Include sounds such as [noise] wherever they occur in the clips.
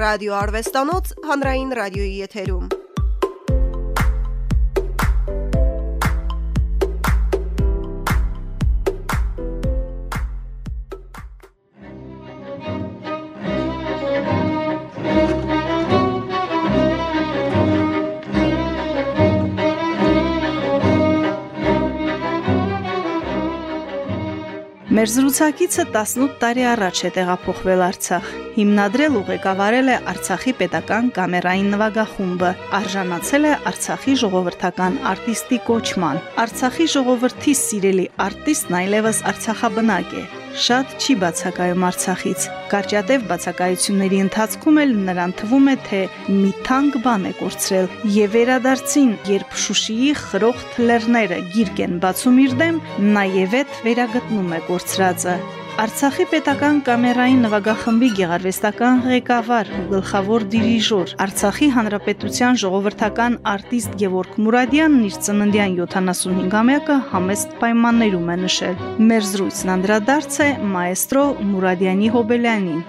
Ռադիո Արվեստանոց հանրային ռադիոյի եթերում։ Մեր զրուցակիցը 18 տարի առաջ է տեղափոխվել Արցախ։ Հիմնադրել ու ղեկավարել է Արցախի պետական կամերային նվագախումբը, արժանացել է Արցախի ժողովրդական արտիստի կոչման։ Արցախի ժողովրդի սիրելի արտիստն այլևս Արցախաբնակ է շատ չի բացակայում Արցախից։ Կարճատև բացակայությունների ընթացքում էլ նրան թվում է, թե մի թանկ բան է կորցրել եւ վերադարձին, երբ Շուշիի խրոխտ լեռները գիրկ են բացում իր դեմ, նաեւ այդ վերագտնում է կորցրածը։ Արցախի պետական կամերային նվագախմբի գեղարվեստական ղեկավար ու գլխավոր դիրիժոր Արցախի հանրապետության ժողովրդական արտիստ Գևորգ Մուրադյանն իր ծննդյան 75-ամյակը համեստ պայմաններում է նշել։ Մեր զրույցն անդրադարձ է մայստրո Մուրադյանի Հոբելյանին։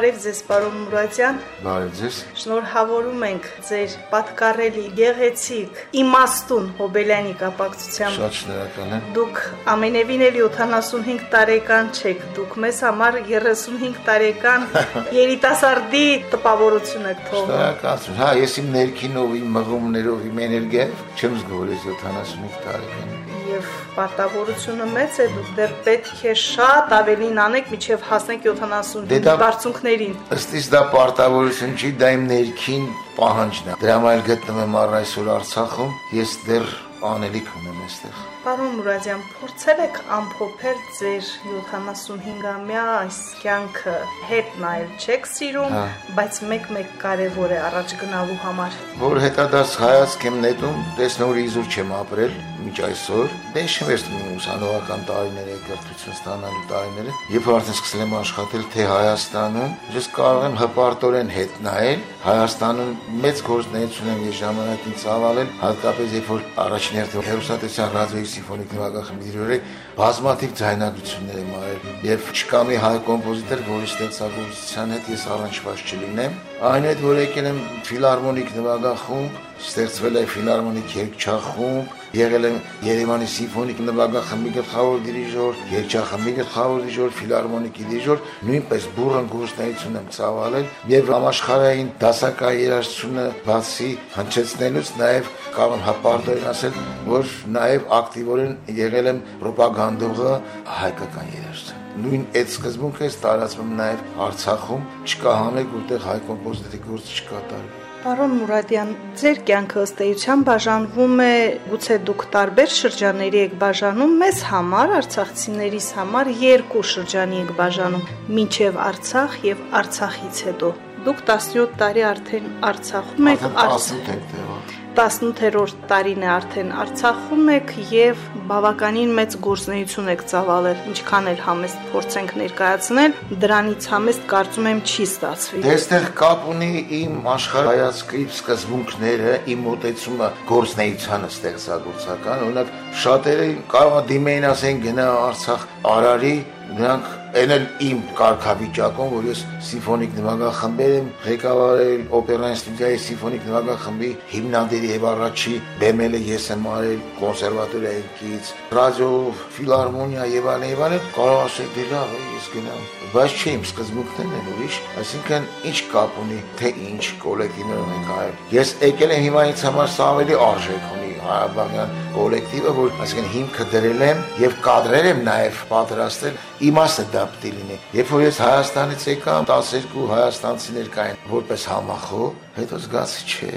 Բարև ձեզ, պարոն Մուրադյան։ Բարև ձեզ։ Շնորհավորում ենք ձեր պատկառելի գեղեցիկ իմաստուն Հոբելյանի կապակցությամբ։ Շատ շնորհակալ եմ։ Դուք ամենևին էլ 75 տարեկան չեք, դուք մեզ համար 35 տարեկան [laughs] երիտասարդի տպավորություն եք թողնում։ Շնորհակալություն։ Հա, ես իմ ներքինով, իմ մղումներով, իմ էներգիայով չեմ զգորել 75 տարեկան եւ պարտավորությունը մեծ է դուք դեռ պետք է շատ ավելին անեք միջև հասնեք 70 բարձունքներին ըստ իս դա պարտավորություն չի դա իմ ներքին պահանջն է դրա համար գտնվում եմ առ այսօր Արցախում ես դեռ անելիք ունեմ այստեղ Պարոն Մուրադյան, փորձել եք ամփոփել ձեր 75-ամյա այս կյանքը հետ նայել, չեք սիրում, հա։ բայց մեկ-մեկ կարևոր է առաջ գնալու համար։ Որ հետադարձ հայացք եմ նետում, տեսնոր իզուր չեմ ապրել միջ այսօր։ Դե չեմ վերցնում ուսանողական տարիները, կրթություն ստանալու տարիները, երբ արդեն սկսել եմ աշխատել թե Հայաստանում, ես կարող եմ հպարտորեն հետ նայել, Հայաստանում մեծ գործունեություն եմ ես ժամանակին ծավալել, հատկապես երբ որ առաջին հերթին հերոսատեսյան ռադիոյի սիմֆոնիկ նվագախմբի դիրորեք բազմաթիվ ձայնագրություններ եմ արել եւ չկա մի հայ կոմպոզիտոր, որի ստեղծագործության հետ ես առնչված չլինեմ։ Այն հետ որ եկել եմ ֆիլհարմոնիկ նվագախումբ, ստեղծվել է ֆիլհարմոնիկ երգչախումբ, եղել եմ Երևանի սիմֆոնիկ նվագախմբի գլխավոր դիրիժոր, երգչախմբի գլխավոր դիրիժոր, ֆիլհարմոնիկի դիրիժոր, նույնպես բուրըն գործունեություն եմ ծավալել եւ համաշխարհային դասական երաժշտությունը բացի հնչեցնելուց նաեւ կարող եմ հապարտորեն ասել, որ նաեւ ակտիվորեն եղել եմ ռոպագանդողը հայկական երաժշտության նույն այդ սկզբունքը տարածվում նաև Արցախում, չկա համեկ որտեղ հայ կոմպոզիտորի գործ չկատարվի։ Պարոն Մուրադյան, ձեր կյանքը ըստ էության բաժանվում է, գուցե դուք տարբեր շրջանների եք բաժանում, մեզ համար, արցախցիներիս համար երկու շրջանի եք բաժանում՝ մինչև Արցախ եւ Արցախից հետո։ Դուք 17 տարի արդեն Արցախում եք, 18 եք տեղով 18-րդ տարին է արդեն Արցախում եք եւ բավականին մեծ գործունեություն եք ծավալել, ինչքան էլ համեստ փորձենք ներկայացնել, դրանից համեստ կարծում եմ չի ստացվի։ Դե այստեղ կապ ունի իմ աշխարհայացքի սկզբունքները, իմ մոտեցումը գործնեությանը ստեղծագործական, օրինակ շատերը կարող դիմեին ասեն գնա Արցախ Արարի, նրանք Այն էլ իմ կարգավիճակում, որ ես սիմֆոնիկ նվագախմբեր եմ ղեկավարել, օպերային ստուդիայի սիմֆոնիկ նվագախմբի հիմնադիրի եւ առաջի բեմելը ես եմ արել կոնսերվատորիայից, ռադիո, ֆիլհարմոնիա եւ այլն եւ այլն, կարող ասեք դե լավ է, ես գնամ բայց չէ իմ սկզբունքներն են ուրիշ, այսինքն ինչ կապ ունի, թե ինչ կոլեկտիվներ ենք արել։ Ես եկել եմ հիմա ինձ համար սա ավելի արժեք Ղարաբաղյան կոլեկտիվը, որ այսինքն հիմքը դրել եմ եւ կադրեր եմ նաեւ պատրաստել, իմաստը դա պետք լինի։ Երբ որ ես Հայաստանից եկա, 12 հայաստանցիներ կային որպես համախոհ, հետո զգացի չէ,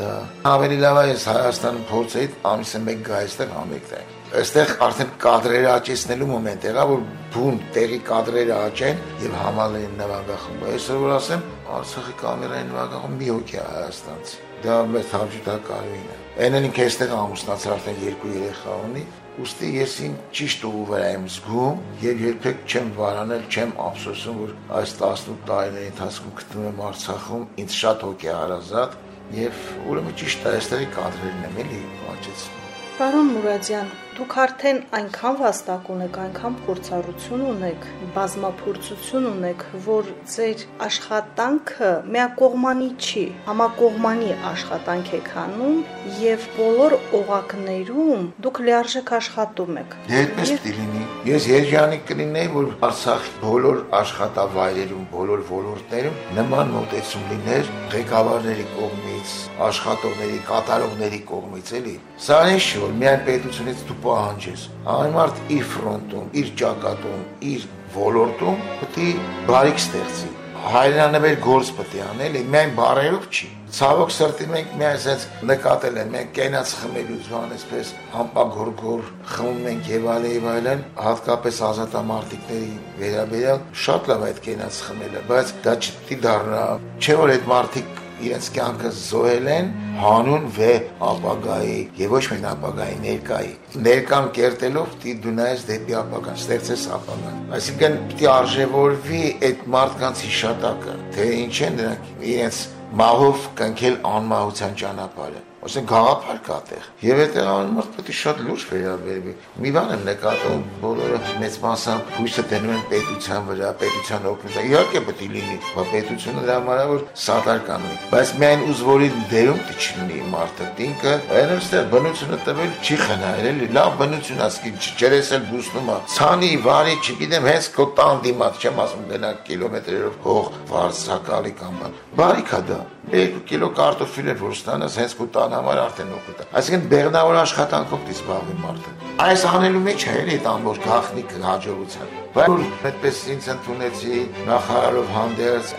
դա ավելի լավ է ես Հայաստանում փորձեի ամիսը մեկ գա այստեղ համեկտել այստեղ արդեն կադրերը աճեցնելու մոմենտ եղա, որ բուն տեղի կադրերը աճեն եւ համալեն նվագախումբը։ Այսօր որ ասեմ, Արցախի կամերային նվագախումբը մի հոգի Հայաստանց։ Դա մեծ համջուտակարույն է։ Այնեն ինքը այստեղ ամուսնացել արդեն երկու երեխա ունի, ուստի ես ին ճիշտ ուղու վրա եմ զգում եւ երբեք չեմ վարանել, չեմ ափսոսում, որ այս 18 տարիների ընթացքում գտնվում եմ Արցախում, ինձ շատ հոգի հարազատ եւ ուրեմն ճիշտ է, այստեղի կադրերն եմ էլի աճեցնում։ Պարոն Մուրադյան, Դուք արդեն այնքան վաստակ ունեք, այնքան փորձառություն ունեք, բազմափորձություն ունեք, որ ձեր աշխատանքը միակողմանի չի, համակողմանի աշխատանք եք անում եւ բոլոր օղակներում դուք լիարժեք աշխատում եք։ Դե այդպես պիտի լինի։ Ես երջանիկ կլինեի, որ Արցախի բոլոր աշխատավայրերում, բոլոր ոլորտներում նման մոտեցում լիներ ղեկավարների կողմից, աշխատողների, կատարողների կողմից, էլի։ Սա ինչ որ միայն պետությունից դու պահանջես։ Անմարդ իր ֆրոնտում, իր ճակատում, իր ոլորտում պետք է բարիք ստեղծի հայրանավեր գործ պետք է անել, միայն բարերով չի։ Ցավոք սրտի մենք միայն ասած նկատել են, մենք կենաց խմելուց բան այսպես ամպագորգոր խմում ենք եւ այլ եւ այլն, հատկապես ազատամարտիկների վերաբերյալ շատ լավ այդ կենաց խմելը, բայց դա չպիտի դառնա, չէ որ այդ մարդիկ իրենց կյանքը զոհել են հանուն վե ապագայի եւ ոչ միայն ապագայի ներկայի ներկան կերտելով պիտի դու նայես դեպի ապագան ստեղծես ապագան այսինքն պիտի արժևորվի այդ մարդկանց հիշատակը թե ինչ են նրանք իրենց մահով կնքել անմահության ճանապարհը ասեն գաղափար կա տեղ եւ այդտեղ անմարդ պետք է շատ լուրջ վերաբերվի մի բան եմ նկատում բոլորը մեծ մասամբ հույսը դնում են պետության վրա պետության օգնության իհարկե պետք է լինի բայց պետությունը դրա համար որ սատար կանոնի բայց միայն ուզվորի դերում չլինի մարդը ինքը այնստեղ բնությունը տվել չի խնայել լավ բնություն ասկի ջերեսել բուսնում է ցանի վարի չգիտեմ հենց քո տան դիմաց չեմ ասում գնա կիլոմետրերով հող վարձակալի կամ բան բարիքա դա 2 կիլո կարտոֆիլ էր որ ստանաս հենց քո տան համար արդեն օգուտ է այսինքն բեղնավոր աշխատանքով դիսպավի մարդը այս անելու մեջ է էլի այդ ամբողջ գախնիկը հաջողության Բայց այդպես ինձ ընդունեցի նախարարով հանդերձ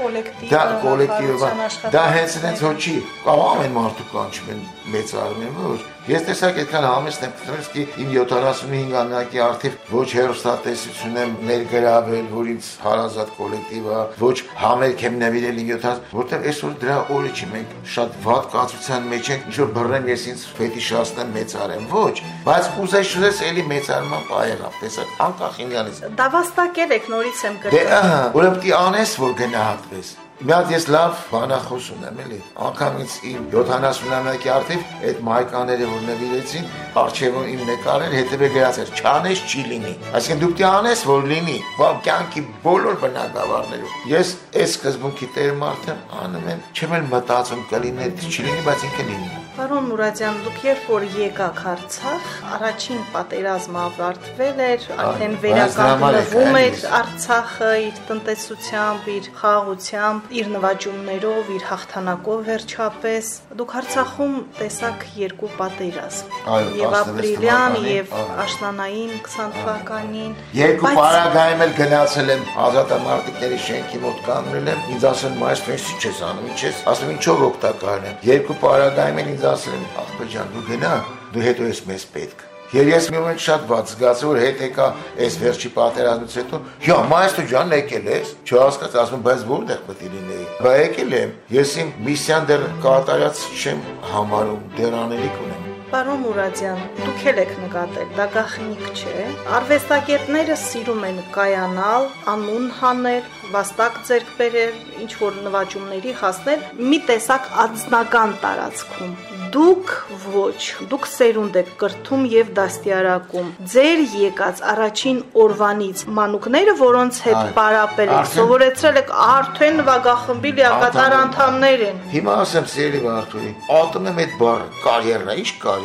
դա կոլեկտիվը դա հենց հենց հո չի կամ ամեն մարդու կանչում են մեծ արմեն որ ես տեսակ այդքան համեստ եմ գտնել कि իմ 75-ամյակի արդիվ ոչ հերոստատեսություն եմ ներգրավել որ ինձ հարազատ կոլեկտիվը ոչ համերգ եմ նվիրել իմ 70 որտեղ այսօր դրա օրը չի մենք շատ վատ կացության մեջ ենք ինչ որ բռնեմ ես ինձ ֆետիշացնեմ մեծ արեմ ոչ բայց ուզես շուտես էլի մեծ արման պայեղավ տեսակ անկախ ինյանից դա վաստակել եք նորից եմ գրել։ Դե ահա, ուրեմն պիտի անես, որ գնահատվես։ Մի հատ ես լավ բանախոս ունեմ, էլի։ Անկամ ինձ իմ 70-ամյակի արդիվ այդ մայկաները որ նվիրեցին, արխիվում իմ նկարել, հետևե գրած էր՝ «Չանես չի լինի»։ Այսինքն դու պիտի անես, որ լինի, բա կյանքի բոլոր բնակավարներում։ Ես այս սկզբունքի տեր մարդ եմ, անում եմ, չեմ էլ մտածում կլինի, չի լինի, բայց ինքը լինի։ Պարոն Մուրադյան, դուք երբ որ եկաք Արցախ, առաջին պատերազմը ավարտվել էր, արդեն վերականգնվում էր Արցախը իր տնտեսությամբ, իր խաղաղությամբ, իր նվաճումներով, իր հաղթանակով վերջապես։ Դուք Արցախում տեսաք երկու պատերազմ։ Եվ ապրիլյան եւ աշնանային 20 թվականին։ Երկու պարագայում էլ գնացել եմ ազատամարտիկների շենքի մոտ կանգնել եմ, ինձ ասեն՝ «Մայր ֆենսի չես անում, ինչ ես»։ Ասում ինչով օգտակար եմ։ Երկու պարագայում ինձ ասել են աղբեր ջան դու գնա դու հետո ես մեզ պետք Եվ ես մի moment շատ բաց զգացի որ հետ եկա այս վերջի պատերազմից հետո «Յա, մայստր ջան, եկել ես»։ Չհասկաց, ասում բայց որտեղ պետք է լինեի։ Բա եկել եմ։ Ես իմ միսիան դեռ կատարած չեմ համարում, դեռ անելիք ունեմ։ Պարոն Մուրադյան, դուք եք նկատել, դա գախնիկ չէ։ Արվեստագետները սիրում են կայանալ, անուն հանել, վաստակ ձեռք բերել, ինչ որ նվաճումների հասնել մի տեսակ անձնական տարածքում դուք ոչ, դուք սերունդ եք կրթում եւ դաստիարակում։ Ձեր եկած առաջին օրվանից մանուկները, որոնց հետ պարապել եք, սովորեցրել եք արդեն նվագախմբի լիակատար անդամներ են։ Հիմա ասեմ սիրելի Վարդուրի, ալտում եմ այդ բառը, կարիերնա, ի՞նչ կարիերնա։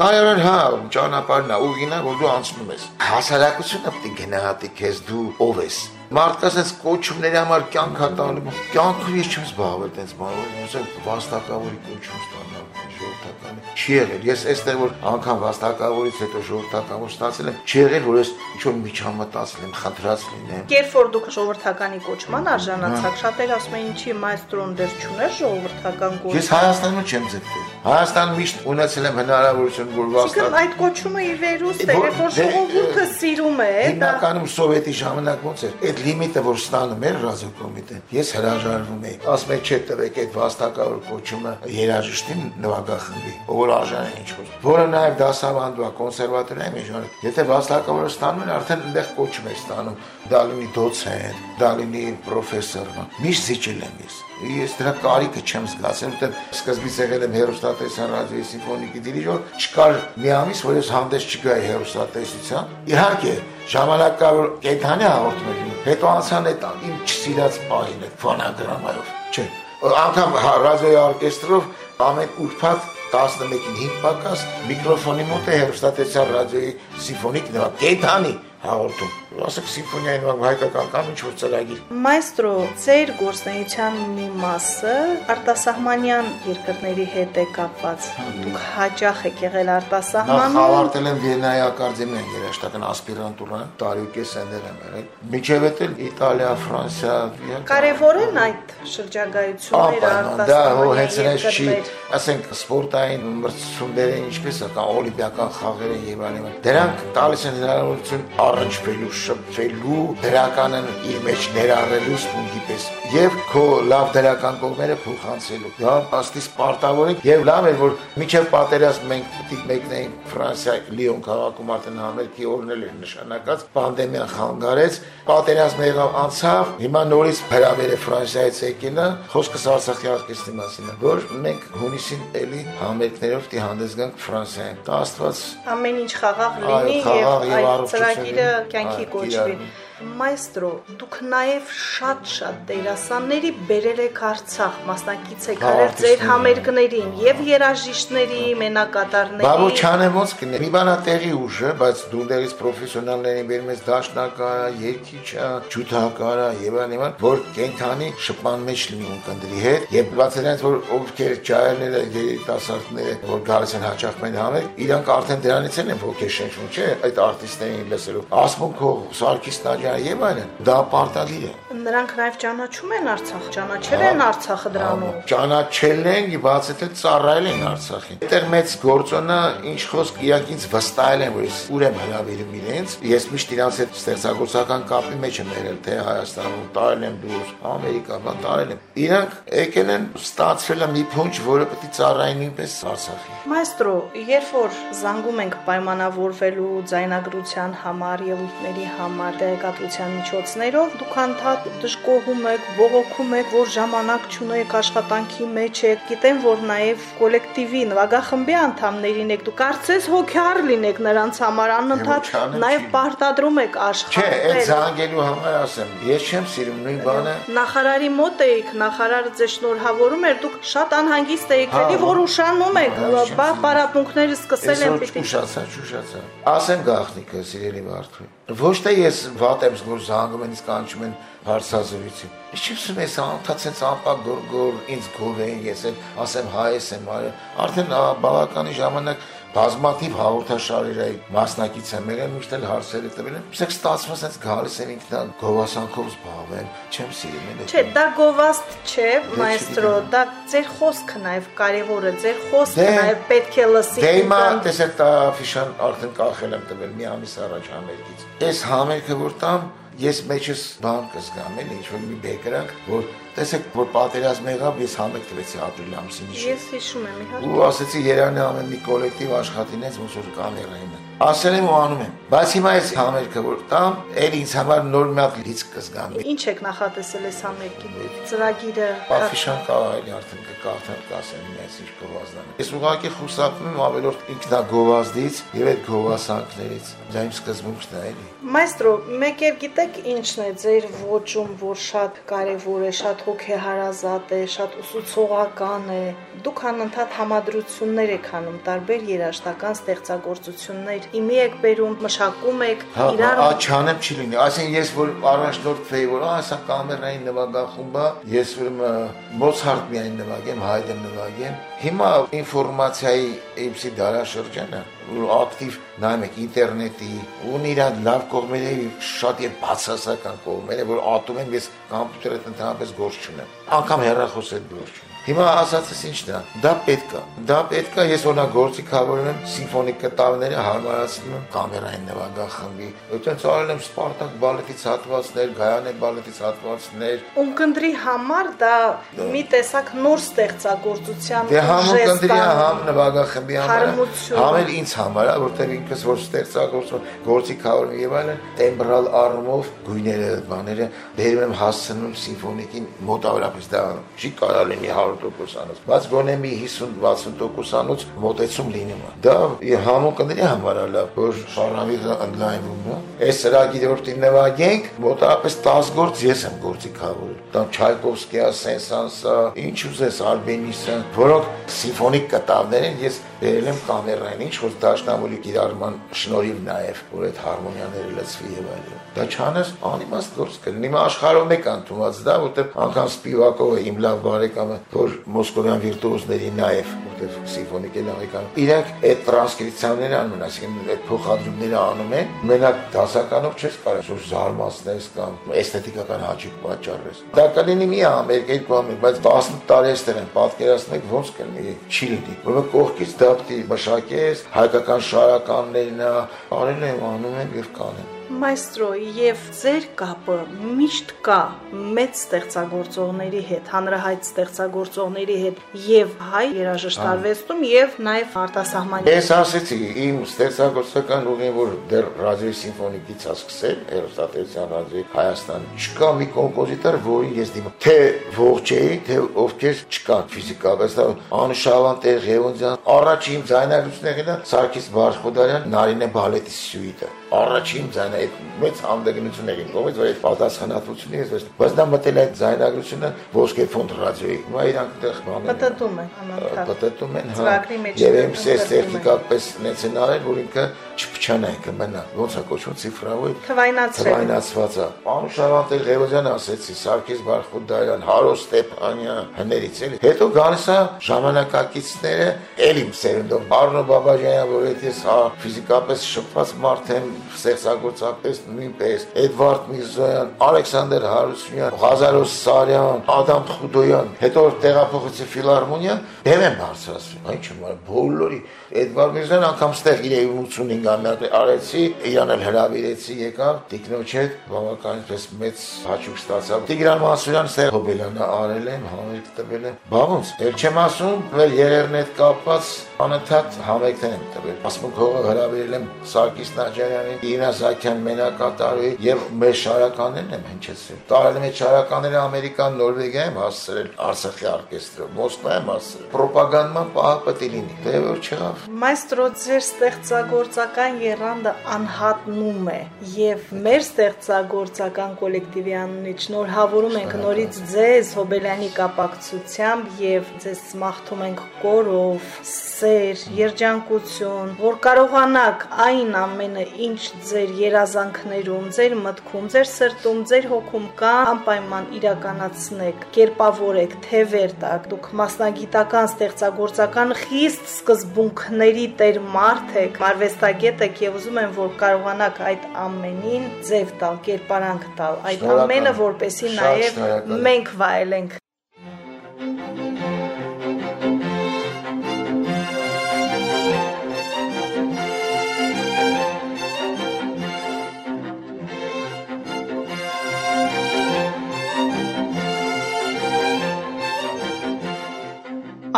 Կարիերան հա, ճանապարհն է, ուղին է, որ դու անցնում ես։ Հասարակությունը պետք է գնահատի քեզ դու ով ես մարդկաս այս կոչումների համար կյանք հատալու կյանքը ես չեմ զբաղվել այդպես բանով ուզեմ վաստակավորի կոչում ստանալ ժողովրդականի չի եղել ես այստեղ որ անգամ վաստակավորից հետո ժողովրդական ստացել եմ չի եղել որ ես ինչ որ միջամտածել եմ խնդրած լինեմ երբ որ դուք ժողովրդականի կոչման արժանացաք շատեր ասում են ինչի մայստրոն դեր չուներ ժողովրդական կոչ ես Հայաստանում չեմ ձգտել Հայաստան միշտ ունեցել եմ հնարավորություն որ վաստակ այդ կոչումը ի վերուստ է երբ որ ժողովուրդը սիրում է հիմնականում սովետի ժամանակ ոնց էր այդ լիմիտը որ ստանում էր ռադիոկոմիտեն, ես հրաժարվում եի։ Ասում եք, չէ, տվեք այդ վաստակավոր կոչումը երաժշտի նվագախմբի, որ արժան է ինչ որ։ Որը նաև դասավանդվա կոնսերվատորիայի մեջ, եթե վաստակավորը ստանում են, արդեն այնտեղ կոչում է ստանում, դա լինի դոցենտ, դա լինի պրոֆեսոր, միշտ զիջել եմ ես ես դրա կարիքը չեմ զգացել, որտեղ սկզբից եղել եմ հերոստատեսան ռադիոյի սիմֆոնիկի դիրիժոր, չկար մի ամիս, որ ես հանդես չգայի հերոստատեսության։ Իհարկե, ժամանակ կա որ կենթանի հաղորդում էր, հետո անցան այդ իմ չսիրած պահին այդ ֆոնոգրամայով։ Չէ, անգամ հա, ռադիոյի օրկեստրով ամեն ուրբաթ 11-ին 5 պակաս միկրոֆոնի մոտ է հերոստատեսան ռադիոյի սիմֆոնիկ նվագ, կենթանի հաղորդում ասեք սիմֆոնիային ու հայկական կամ ինչ որ ծրագիր։ Մայստրո, ձեր գործնեության մի մասը արտասահմանյան երկրների հետ է կապված։ Դուք հաճախ եք եղել արտասահմանում։ Նախ ավարտել եմ Վիեննայի ակադեմիան երաշտական ասպիրանտուրան, տարի ու կես ընդ եմ եղել։ Միջև էլ Իտալիա, Ֆրանսիա։ Կարևոր են այդ շրջագայությունները արտասահմանյան։ Դա հո հենց այս չի, ասենք սպորտային մրցությունները ինչպես է, կամ օլիմպիական խաղերը եւ այլն։ Դրանք տալիս են հնարավորություն առնչվելու շփվելու, դրականն իր մեջ ներառելու սպունգի պես եւ քո լավ դրական կողմերը փոխանցելու։ Դա աստի սպարտավոր է եւ լավ է որ միջև պատերազմ մենք է մեկնեինք Ֆրանսիա Լիոն քաղաքում արդեն համերգի օրներ էր նշանակած, պանդեմիան խանգարեց, պատերազմը եղավ անցավ, հիմա նորից հրավեր է Ֆրանսիայից եկելը, խոսքս Արցախի արկեստրի մասին է, որ մենք հունիսին էլի համերգներով դի հանդես գանք Ֆրանսիայում։ Աստված ամեն ինչ խաղաղ լինի եւ այդ ծրագիրը կյանքի կոչվի։ Մայստրո, դուք նաև շատ-շատ դերասանների բերել եք Արցախ, մասնակից եք արել ձեր համերգներին եւ երաժիշտների, մենակատարների։ Բաբո չանեմ ոնց կնե։ Մի բանա տեղի ուժը, բայց դու դերից պրոֆեսիոնալներին բերում ես դաշնակարը, երգիչը, ջութակարը եւ այլն, որ կենթանի շփման մեջ լինի ունկնդրի հետ եւ բացի նրանից որ ովքեր ջայերները, երիտասարդները, որ գալիս են հաճախ մեր համերգ, իրանք արդեն դրանից են ոգեշնչվում, չէ՞, այդ արտիստներին լսելով։ Ասմունքով Սարգիս Նաջյան եւ այլն։ Դա պարտադիր է։ Նրանք նաև ճանաչում են Արցախ, ճանաչել են Արցախը դրանով։ Ճանաչել են, բացի թե ծառայել են Արցախին։ Այդտեղ մեծ գործոնը ինչ խոսք իրանք ինձ վստահել են, որ ես ուր եմ հրավիրում իրենց։ Ես միշտ իրանց հետ ստեղծագործական կապի մեջ եմ եղել, թե Հայաստանում տարել եմ դուրս, Ամերիկա, բան տարել եմ։ Իրանք եկել են ստացվել է մի փունջ, որը պետք է ծառայի նույնպես Արցախին։ Մայստրո, երբ որ զանգում ենք պայմանավորվելու ձայնագրության համար, ելույթների համար, տեղեկատվության միջոցներով, դուք անդադ դժգոհում եք, բողոքում եք, որ ժամանակ չունեք աշխատանքի մեջ եք։ Գիտեմ, որ նաև կոլեկտիվի նվագախմբի անդամներին եք, դուք կարծես հոգյար լինեք նրանց համար, անընդհատ նաև պարտադրում եք աշխատել։ Չէ, այդ զանգելու համար ասեմ, ես չեմ սիրում նույն բանը։ Նախարարի մոտ էիք, նախարարը ձեզ շնորհավորում էր, դուք շատ անհանգիստ էիք, էլի որ ուշանում եք, բա պարապմունքները սկսել են պիտի։ Ուշացա, ուշացա։ Ասեմ գախնիկը, սիրելի Վարդու։ Ոչ թե ես վատ եմ զգոր զանգում են, իսկ անջում են հարցազրույցի։ Ինչ չեմ ես անդացած անպակ գորգոր ինձ գովեին ես էլ ասեմ հայ ես եմ Արդեն բավականի ժամանակ բազմաթիվ հաղորդաշարեր այ մասնակից եմ եղել, միշտ էլ հարցեր եմ տվել։ Իսկ ստացվում է գալիս եմ ինքնա գովասանքով զբաղվել, չեմ սիրում էլ։ Չէ, դա գովաստ չէ, մայստրո, դա ձեր խոսքը նաև կարևոր է, ձեր խոսքը նաև պետք է լսի։ Դե հիմա տեսեք, դա աֆիշան արդեն կախել եմ տվել մի ամիս առաջ համերգից։ Այս համերգը որ տամ ես մեջս բան կզգամ էլ ինչ որ մի բեկրանք որ տեսեք որ պատերազմ եղավ ես համեք տվեցի ապրիլ ամսին ես հիշում եմ իհարկե ու ասեցի Երանի ամեն մի կոլեկտիվ աշխատինեց ոնց որ կամերային ասել եմ ու անում եմ բայց հիմա այս համերգը որ տամ էլ ինձ համար նոր մի հատ լիցք կզգամ ինչ եք նախատեսել այս համերգին? Ծրագիրը աֆիշան կա այլ արդեն կկարդան կասեմ մեծ ինչ գովազդան ես ուղղակի խուսափում եմ ավելորդ ինքնագովազդից եւ այդ գովասանքներից դա իմ սկզբունքն է էլի մայստրո մեկ էլ գիտեք ինչն է ձեր ոճում որ շատ կարեւոր է շատ հոգեհարազատ է շատ ուսուցողական է դուք անընդհատ համադրություններ եք անում տարբեր երաժշտական ստեղծագործություններ իմի եք բերում, մշակում եք, հա, իրար աչանեմ չի լինի։ Այսինքն ես որ առաջնորդվեի, որ ահա սա կամերային նվագախումբը, ես որ Մոցարտ միայն նվագեմ, Հայդեն նվագեմ։ Հիմա ինֆորմացիայի իբսի դարաշրջանը ակտիվ նայում եք ինտերնետի, ունի իր լավ կողմերը, շատ եւ բացասական կողմերը, որ ատում եմ ես համբյուտերը ընդհանրապես գործ չունեմ։ Անկամ հեռախոսը գործ չունեմ։ Հիմա ասածս ինչն է։ Դա պետք է։ Դա պետք է ես օրինակ գործի կավորում եմ սիմֆոնիկ կտավները հարմարացնում եմ կամերային նվագախմբի։ Այդտենց արել եմ Սպարտակ բալետից հատվածներ, Գայանե բալետից հատվածներ։ Ունկնդրի համար դա մի տեսակ նոր ստեղծագործության Դե համ ունկնդրի համ նվագախմբի համար, համ էլ ինձ համար, որտեղ ինքս որ ստեղծագործում գործի կավորում եւ այլն, տեմբրալ առումով գույները, բաները բերում եմ հասցնում սիմֆոնիկին մոտավորապես դա չի կարող լինի 100 100%-անոց, բայց գոնե մի 50-60%-անոց մոտեցում լինում է։ Դա համոն կների համար լավ, որ շարավիզը ընդլայնվում է։ Այս ծրագիրը որ նվագենք, մոտավորապես 10 գործ ես եմ գործի կավորել։ Դա Չայկովսկիա, Սենսանսա, ինչ ուզես Արբենիսը, որոնք սիմֆոնիկ կտավներ են, ես բերել եմ կամերային, ինչ որ դաշնամոլի կիրառման շնորհիվ նաև, որ այդ հարմոնիաները լցվի եւ այլն։ Դա չանես անիմաստ գործ կլինի։ Հիմա աշխարհում մեկ ընդունված դա, որտեղ անգամ Սպիվակովը իմ լավ բարեկամը, որ մոսկովյան վիրտուոզների նաև, որտեղ սիմֆոնիկ է լավեկան, իրենք այդ տրանսկրիպցիաները անում, այսինքն այդ փոխադրումները անում են, մենակ դասականով չես կարող որ զարմացնես կամ էսթետիկական հաճույք պատճառես։ Դա կլինի մի ամերիկ, երկու ամերիկ, բայց 10 տարի էստեղ են պատկերացնեք ոնց կլինի, չի լինի։ Որը կողքից դապտի մշակես, հայկական շարականներն արել եմ, անում եմ եւ կանեմ մայստրո եւ ձեր կապը միշտ կա մեծ ստեղծագործողների հետ, հանրահայտ ստեղծագործողների հետ եւ հայ երաժշտարվեստում եւ նաեւ արտասահմանյան։ Ես ասեցի, իմ ստեղծագործական ուղին որ դեռ ռադիոյի սիմֆոնիկից է սկսել, Էրոստատեսյան ռադիոյի Հայաստան, չկա մի կոմպոզիտոր, որին ես դիմում, թե ողջ էի, թե ովքեր չկան ֆիզիկապես, Անշավան Տեր Ղևոնդյան, առաջին ձայնագրությունները Սարգիս Բարխուդարյան, Նարինե բալետի սյուիտը առաջին ձայնը այդ մեծ հանդգնությունների կողմից որ այդ պատասխանատվությունը ես բայց դա մտել է ձայնագրությունը ոսկե ֆոնդ ռադիոյի հիմա իրանք այդտեղ բաներ պատտում են անընդհատ պատտում են հա եւ եմ սես տեխնիկապես նեցեն արել որ ինքը չփչանա ինքը մնա ոնց է կոչվում ցիֆրավոր քվայնացրել քվայնացված է Անուշավանտել Ղևոզյանը ասեցի Սարգիս Բարխուդարյան Հարո Ստեփանյան հներից էլի հետո գալիս է ժամանակակիցները էլի սերնդով Արնո Բաբաջանյան որ ես հա ֆիզիկապես շփված մարդ եմ ստեղծագործապես նույնպես Էդվարդ Միրզոյան, Ալեքսանդր Հարությունյան, Ղազարոս Սարյան, Ադամ Խուդոյան, հետո տեղափոխեցի ֆիլհարմոնիա, դեմ եմ բարձրացրել։ Այն չեմ բոլորի Էդվարդ Միրզոյան անգամ ստեղ իր 85-ամյակ արեցի, իրան էլ հրավիրեցի եկավ, տիկնոջ հետ բավականին մեծ հաճույք ստացա։ Տիգրան Մասուրյան ստեղ Հոբելյանը արել եմ, համերգ տվել եմ։ Բա ոնց, ել չեմ ասում, մեր երերն հետ կապված անընդհատ համերգներ եմ տվել։ Ասմուկ հողը հրավիրել եմ Սարգիս Նաջարյանին, Իրա Զաքյան մենակատարուի եւ մեր շարականներն եմ հնչեցրել։ Տարել եմ շարականները Ամերիկան, Նորվեգիա եմ հասցրել Արցախի օրկեստրով, Մոսկվա եմ հասցրել։ Պրոպագանդման պահը պետք է լինի։ Դե որ չեղավ։ Մայստրո ձեր ստեղծագործական երանդը անհատնում է եւ մեր ստեղծագործական կոլեկտիվի անունից շնորհավորում ենք նորից ձեզ Հոբելյանի կապակցությամբ եւ ձեզ մաղթում ենք կորով, սեր, երջանկություն, որ կարողանաք այն ամենը, ինչ ձեր երազանքներում, ձեր մտքում, ձեր սրտում, ձեր հոգում կա, անպայման իրականացնեք, կերպավորեք, թևեր տակ։ Դուք մասնագիտական, ստեղծագործական խիստ սկզբունքների տեր մարդ եք, արվեստագետ եք եւ ուզում եմ, որ կարողանաք այդ ամենին ձև տալ, կերպարանք տալ, այդ ամենը որպեսի նաեւ մենք վայելենք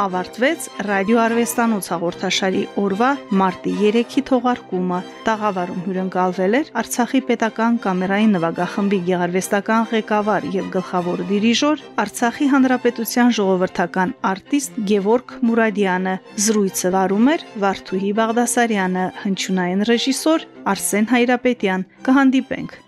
ավարտվեց ռադիոարվեստանոց հաղորդաշարի օրվա մարտի 3-ի թողարկումը։ Տաղավարում հյուրընկալվել էր Արցախի պետական կամերային նվագախմբի գեղարվեստական ղեկավար եւ գլխավոր դիրիժոր Արցախի հանրապետության ժողովրդական արտիստ Գևորգ Մուրադյանը։ Զրույցը վարում էր Վարդուհի Բաղդասարյանը, հնչյունային ռեժիսոր Արսեն Հայրապետյան։ Կհանդիպենք